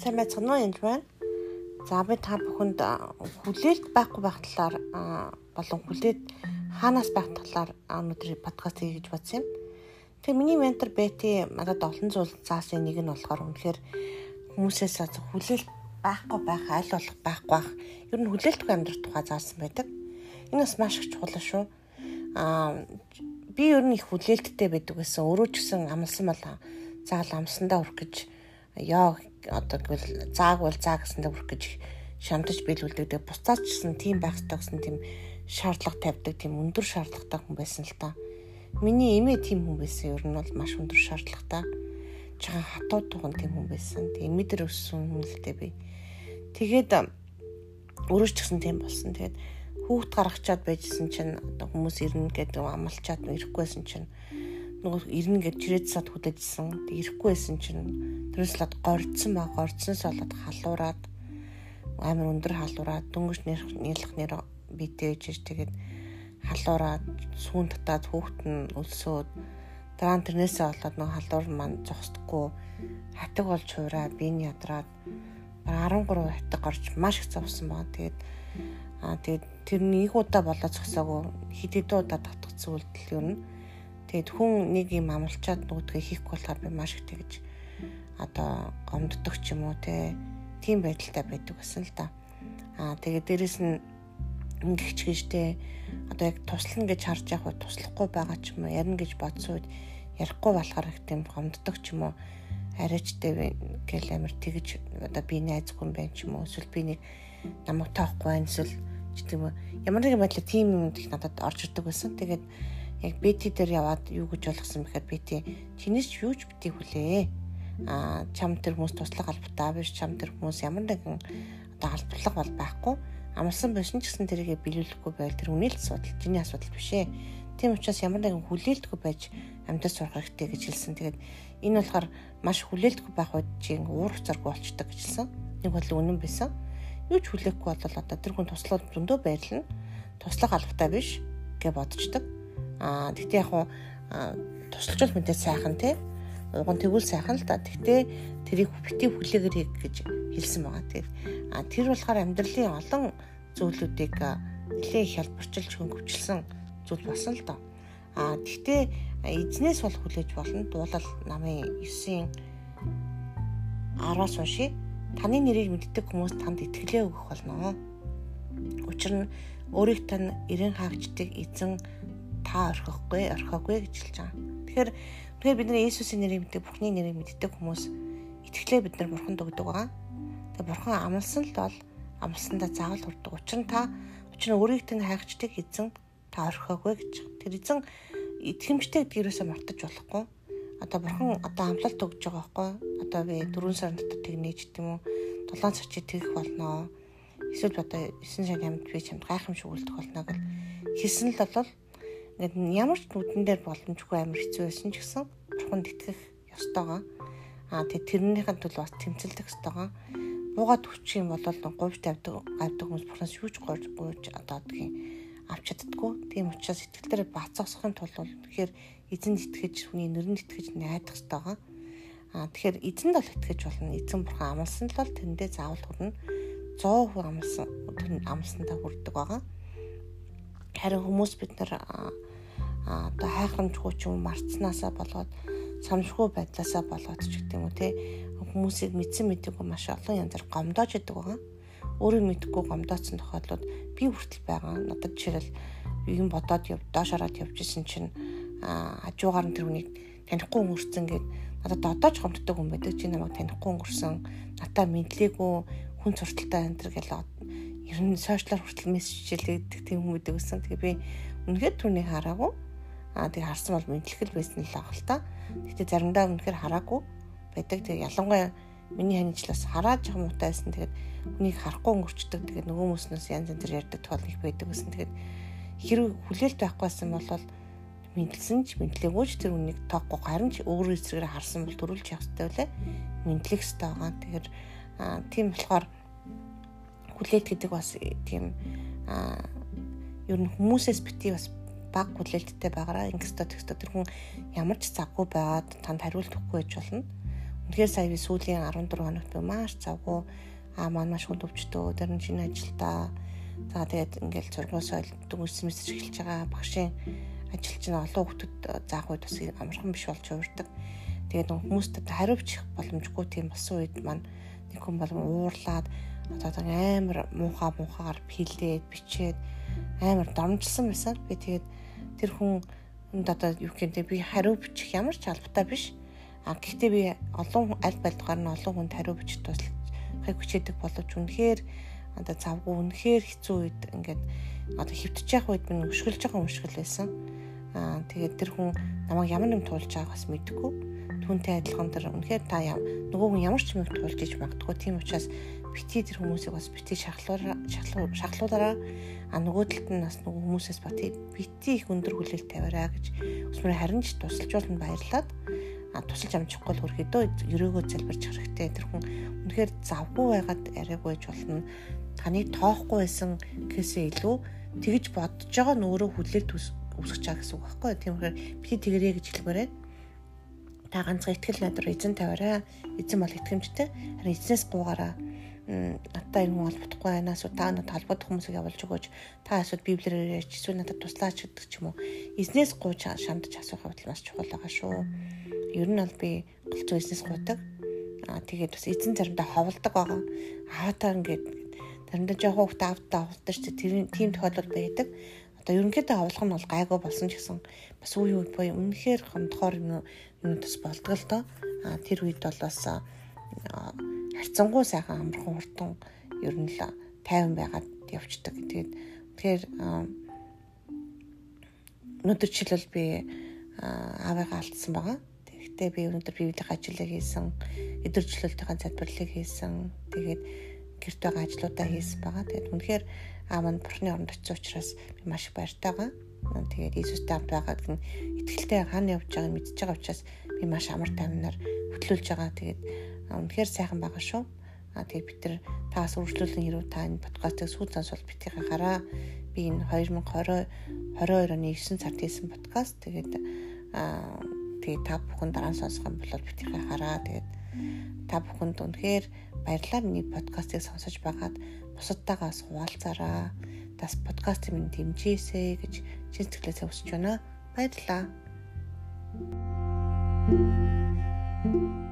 Сайн байцгаана уу энэ байна. За би та бүхэнд хүлээлт байхгүй байх талаар болон хүлээд хаанаас байх талаар өнөөдөр подкаст хийе гэж бодсон юм. Тэгээ миний ментор Бэти надад олон зүйл заасан нэг нь болохоор үнэхээр хүмүүсээс хүлээлт байхгүй байх, аль болох байхгүй байх. Ер нь хүлээлтгүй амьдрах тухай заасан байдаг. Энэ бас маш их чухал шүү. Аа би ер нь их хүлээлттэй байдаг гэсэн. Өөрөө ч гэсэн амлсан бол заал амсандаа хүрэх гэж ёо одоо гэвэл зааг бол заа гэсэндээ хүрэх гэж шамдаж биелүүлдэг. Буцаач гэсэн тийм байх ёстой гэсэн тийм шаардлага тавьдаг, тийм өндөр шаардлагатай хүн байсан л та. Миний эмээ тийм хүн байсан. Ер нь бол маш өндөр шаардлагатай. Жахан хатуу туган тийм хүн байсан. Эмээ дээр өссөн хүн л дээ би. Тэгээд өөрөө ч гэсэн тийм болсон. Тэгээд хүүхд гаргачаад байжсэн чинь одоо хүмүүс ирнэ гэдэг амлчаад ирэхгүйсэн чинь нөгөө ирнэ гэж чирээдсад хүлээжсэн. Тэг ирэхгүй байсан чинь тэрнээс лад гордсон ба гордсоноос болоод халуураад амар өндөр халуураад дөнгөж нийлэх нэр битээж тэгээд халуураад сүүн татаад хүүхэд нь өлсөөд дараа нь тэрнээсээ болоод нөгөө халуур маань зогсдоггүй хатаг болж хуураа би нь ядраад 13 хатаг гарч маш их зовсон баа. Тэгээд Аа тэгээд тэр нэг удаа болоод зогсоогүй хэд хэд удаа татгцсан үйлдэл юу н. Тэгээд хүн нэг юм амлчаад нөгөөдгөө хийхгүй болохоор би маш их тэгж одоо гомддог ч юм уу те тийм байдалтай байдаг гэсэн л да. Аа тэгээд дээрэс нь ингэч гэжтэй одоо яг туслана гэж харж явах үед туслахгүй байгаа ч юм уу ярина гэж бодсон үед ярихгүй болохоор их тийм гомддог ч юм уу арайчтай гэл амир тэгж одоо би найзгүй юм байна ч юм уу эсвэл би нэг намайг тоохгүй байна эсвэл гэдэг юм ямар нэгэн байдлаар тийм юм их надад орж ирдэг байсан. Тэгээд яг бити дээр яваад юу гэж болгосон бэхээр бити чинээс юу ч битий хүлээ. Аа чам тэр хүмүүс туслах албатай биш чам тэр хүмүүс ямар нэгэн одоо албалга бол байхгүй. Амарсан байсан ч гэсэн тэрийгэ биелүүлэхгүй байл тэр үнэл асуудал чиний асуудал биш ээ. Тийм учраас ямар нэгэн хүлээлтгүй байж амьдас сурах хэрэгтэй гэж хэлсэн. Тэгээд энэ болохоор маш хүлээлтгүй байх үед чинь уур царг болчдөг гэж хэлсэн. Нэг бол үнэн байсан юу ч хүлээхгүй бол одоо тэр хүн туслаад зөндөө байрлана. Туслах албатай биш гэж бодчихдаг. Аа тэгтээ яг хуу тусалж бол мэдээ сайхан тий. Уг нь тэгвэл сайхан л да. Тэгтээ тэрийг бити хүлээгэрэй гэж хэлсэн байгаа. Тэгээд а тэр болохоор амьдралын олон зүйлүүдийг нэлээд их хялбарчилж хөнгөвчлсөн зүйл болсон л доо. А тэгтээ эзнээс бол хүлээж болно. Дуулал намын 9-ийн 10-аас уншия таны нэрийг мэддэг хүмүүс танд итгэлээ өгөх болно. Учир нь өөрийг тань эрен хаагчдыг эзэн та орхихгүй, орхиогүй гэж хэлж байгаа. Тэгэхээр тэгэхээр бид нар Иесусийн нэрийг мэддэг, Бурхны нэрийг мэддэг хүмүүс итгэлээ бид нар Бурханд өгдөг байгаа. Тэгээ Бурхан амласан л бол амлсандаа заавал хүрдэг. Учир нь та учир нь өөрийг тань хайгчдыг эзэн та орхиогүй гэж. Тэр эзэн итгэмжтэй гэдгээрээсээ мартаж болохгүй одоо бурхан одоо амлалт өгж байгаа байхгүй одоо би 4 сарын дотор тэгнэж гэдэг юм уу 7 сар чи тэгэх болноо эсвэл одоо 9 сарын амьд би чамд гайхамшиг үлдэх болно гэл хэлсэн л бол ингээд ямар ч нүдэн дээр боломжгүй амар хэцүү байсан ч гэсэн бурханд итгэх ёстойгоо аа тэг тэрнийхэн төлөө бас тэмцэлдэх ёстойгоо буугаад өччих юм бол говьд тавьдаг гавдаг хүмүүс бурханаас юу ч гойж одоо одгийн авч чаддггүй. Тийм учраас сэтгэлдээ бацаасахын тулд тэгэхээр эзэнд итгэж хүний нэрнд итгэж найдах байгаа. Аа тэгэхээр эзэнд бол итгэж болно. Эзэн бурхан амласан л бол тэрэндээ заавал хүрнэ. 100% амласан амлсандаа хүрдэг байгаа. Харин хүмүүс бид нар одоо хайхрамжгүй ч юм марцнаасаа болоод самшгүй байдлаасаа болоод ч гэдэг юм уу те хүмүүсийг мэдсэн мэдээгүй маш олон янзаар гомдоож идэг байгаа өөрөө мэдхгүй гомдоцсон тохиолдлууд би хүртэл байгаа. Надад жишээл юм бодоод яв доош хараад явжсэн чинь хажуугаар нь тэр хүнийг танихгүй өнгөрцөн гэд надад одоо ч гомддог хүн байдаг. Чи намайг танихгүй өнгөрсөн. Натаа мэдлээгүй хүн сурталтай энэ төр гэл ер нь сошиалар хүртэл мессеж хийлэгдэх тийм байдаг гэсэн. Тэгээ би үнэхээр түүнийг хараагүй. Аа тэгээ харсан бол мэдлэх л байсан л байгаа л та. Гэтэ заримдаа үнэхээр хараагүй байдаг. Тэгээ ялангуяа миний ханижлаас хараад жоо муутай байсан. Тэгээд хүнийг харахгүй өнгөрчдөг. Тэгээд нөгөө хүмүүснээс янз янзэр ярьдаг тохиол их байдаг гэсэн. Тэгээд хэрэг хүлээлт байхгүйсэн бол мэдлсэн ч мэдлээгүй ч тэр үнийг тоохгүй харин ч өөрөө эсрэгээр харсан бол төрүүлж явах хэрэгтэй үлээ. Мэдлэх хэрэгтэй байгаа. Тэгэхээр тийм болохоор хүлээлт гэдэг бас тийм ер нь хүмүүсээс бити бас баг хүлээлттэй байгаараа ингэстэ тэгстэ тэр хүн ямар ч цаггүй байгаад танд хариулт өгөхгүй байж болно. Үнэхээр сая би сүүлийн 14 хоногт би маш завгүй аа маань маш хүнд өвчтөө. Тэр нь шинэ ажилдаа. За тэгээд ингээл зургуусаа дүнс мэсэж эхэлж байгаа. Багшийн ажил чинь олон хүмүүс заах үед бас амархан биш болж уурдаг. Тэгээд хүмүүст хариувч боломжгүй тийм болсон үед маань нэг хүн бол уурлаад одоо амар муухай муухагаар пилээд бичээд амар домжилсан байсан. Би тэгээд тэр хүн одоо юу гэдэг би хариу бичих ямар ч албатай биш А гэхдээ би олон аль байлгаар нь олон хүнд хариу бичиж туслахыг хүчээдэг боловч үнэхээр одоо завгүй үнэхээр хэцүү үед ингээд одоо хөвтөж явах үед минь өшгөлж байгаа өмшгөл байсан. Аа тэгээд тэр хүн намайг ямар нэг туулж байгааг бас мэдгүй. Түүнтэй адилхан тэр үнэхээр та нөгөө хүн ямар ч юм туулж иж магадгүй. Тийм учраас бити тэр хүмүүсийг бас бити шахлуулаа шахлуулаараа а нөгөө талд нь бас нөгөө хүмүүсээс бати бити их өндөр хүлээлт тавиараа гэж өсмөр харин ч тусалж болно баярлаад тусалж амжихгүй л хөрхөдөө ерөөгөө залбирч хэрэгтэй. Тэр хүн үнэхээр завгүй байгаад байж болно. Таны тоохгүй байсан гэхээсээ илүү тэгж бодож байгаа нөөрөө хүлээлт үүсгэж байгаа гэсэн үг байхгүй. Тийм болохоор би тэгэрээ гэж хэлмээрээ та ганцхан ихтгэл найдар эзэн тавиараа. Эзэн бол итгэмжтэй. Харин эзнээс гуугаараа надтай хүн холбохгүй байна асуу. Та надад холбогдох хүмүүсийг явуулж өгөөч. Та асуудал библиэр ярьж эсвэл надад туслаач гэдэг ч юм уу. Эзнээс гууж шамдаж асуух явдал маш чухал байгаа шүү. Ер нь бол би голцоо эзнээс гуйдаг. Аа тэгээд бас эзэн заримдаа ховлдог байгаа. Аатаа ингээд заримдаа жоохон хөвгт аавтаа ховлдог ч тийм тохиолдол байдаг. Одоо ерөнхийдөө ховлох нь бол гайгүй болсон ч гэсэн бас үе үе боё үнэхээр гомдохоор юм юм бас болдог л доо аа тэр үед бол бас харьцангуй сайхан амархан хурдан ер нь л тайван байгаад явцдаг. Тэгээд тэгэхээр өнөөдөр жишээлбэл би аавыгаа алдсан байгаа. Тэгэхдээ би өнөөдөр библийн ажлыг хийсэн, өдөржлөлтийн залбирлыг хийсэн. Тэгээд гэрт байгаа ажлуудаа хийсэн байгаа. Тэгээд үнэхээр аав нь бурхны оронд очсон учраас би маш их баяртай байгаа. Тэгээд Иесустэй хамт байгаад гэн итгэлтэй хаана явж байгааг мэдчихэж байгаа учраас би маш амар тайвнаар хөтлүүлж байгаа. Тэгээд үнэхээр сайхан байгаа шүү. А тэгээд бид нар таас үргэлжлүүлэн хэрүү та энэ подкастыг сүүл сонсвол битгий хараа. Би энэ 2020 22 оны 9 сард хийсэн подкаст. Тэгээд аа тэгээд та бүхэн дараа нь сонсох юм бол битгий хараа. Тэгээд та бүхэнд үнэхээр баярлалаа миний подкастыг сонсож байгаад бусадтайгаас хуваалцаараа. Тас подкастыг минь дэмжээсэй гэж чин сэтгэлээсээ хүсэж байна. Баярлалаа. thank you